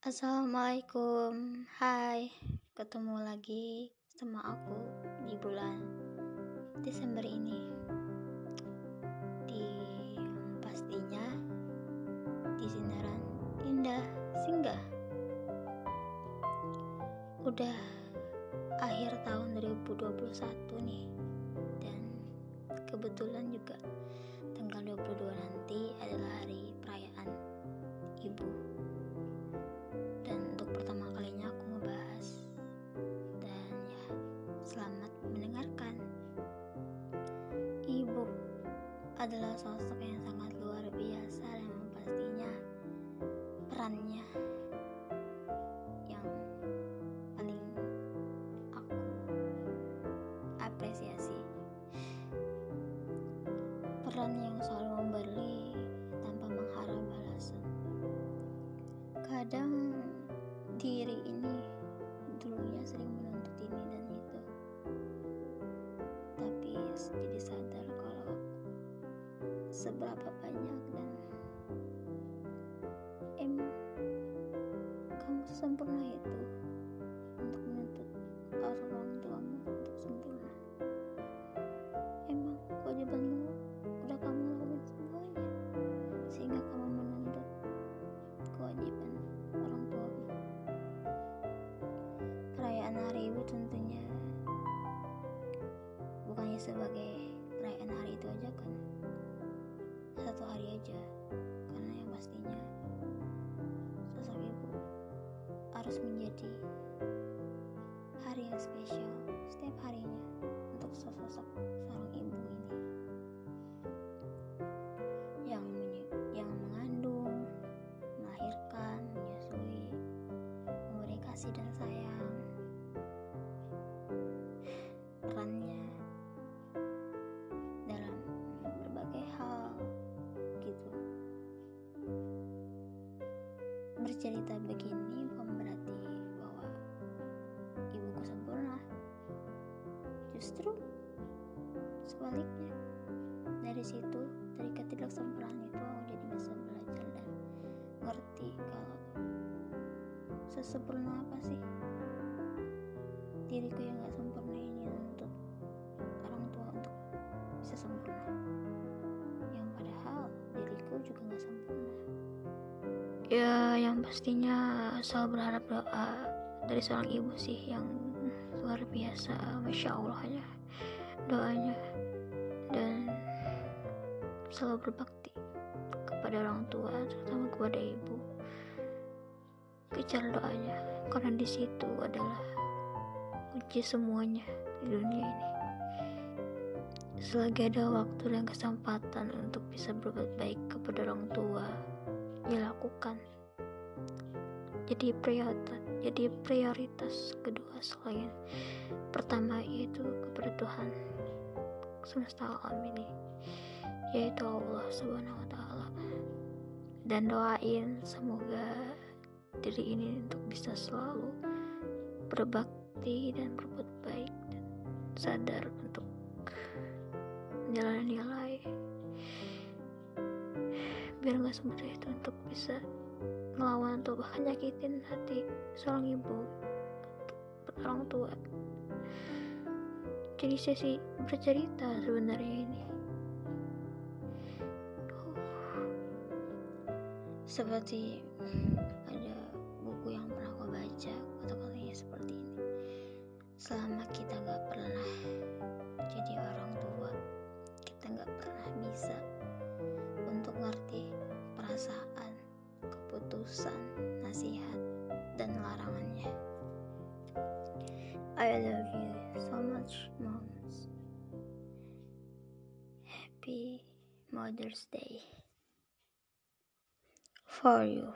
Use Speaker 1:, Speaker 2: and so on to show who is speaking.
Speaker 1: Assalamualaikum. Hai Ketemu lagi sama aku di bulan Desember ini. Di pastinya Di sinaran indah singgah. Udah akhir tahun 2021 nih Dan kebetulan juga adalah sosok yang sangat luar biasa dan pastinya perannya yang paling aku apresiasi. Peran yang selalu memberi tanpa mengharap balasan. Kadang diri ini seberapa banyak dan emang kamu sempurna itu untuk menuntut orang tuamu untuk sempurna. Emang kewajibanmu udah kamu lakukan semuanya sehingga kamu menuntut kewajiban orang tuamu. Perayaan hari ibu tentunya bukannya sebagai aja. Karena yang pastinya sosok ibu harus menjadi hari yang spesial setiap harinya bercerita begini bukan berarti bahwa ibuku sempurna. Justru sebaliknya. Dari situ, dari ketidaksempurnaan itu aku jadi bisa belajar dan ngerti kalau sesempurna apa sih diriku yang gak sempurna
Speaker 2: ya yang pastinya selalu berharap doa dari seorang ibu sih yang luar biasa masya Allah ya doanya. Dan selalu berbakti kepada orang tua terutama kepada ibu. Kejar doanya karena di situ adalah kunci semuanya di dunia ini. Selagi ada waktu dan kesempatan untuk bisa berbuat baik kepada orang tua dilakukan. Jadi prioritas jadi prioritas kedua selain pertama yaitu kepada Tuhan semesta alam ini yaitu Allah subhanahu wa ta'ala. Dan doain semoga diri ini untuk bisa selalu berbakti dan berbuat baik dan sadar untuk menjalani nilai biar nggak semudah itu untuk bisa melawan atau bahkan nyakitin hati seorang ibu orang tua. Jadi sesi bercerita sebenarnya ini.
Speaker 1: Seperti ada buku yang pernah aku baca kata-katanya seperti ini. Selama kita gak pernah keputusan, nasihat, dan larangannya. I love you so much, moms. Happy Mother's Day for you.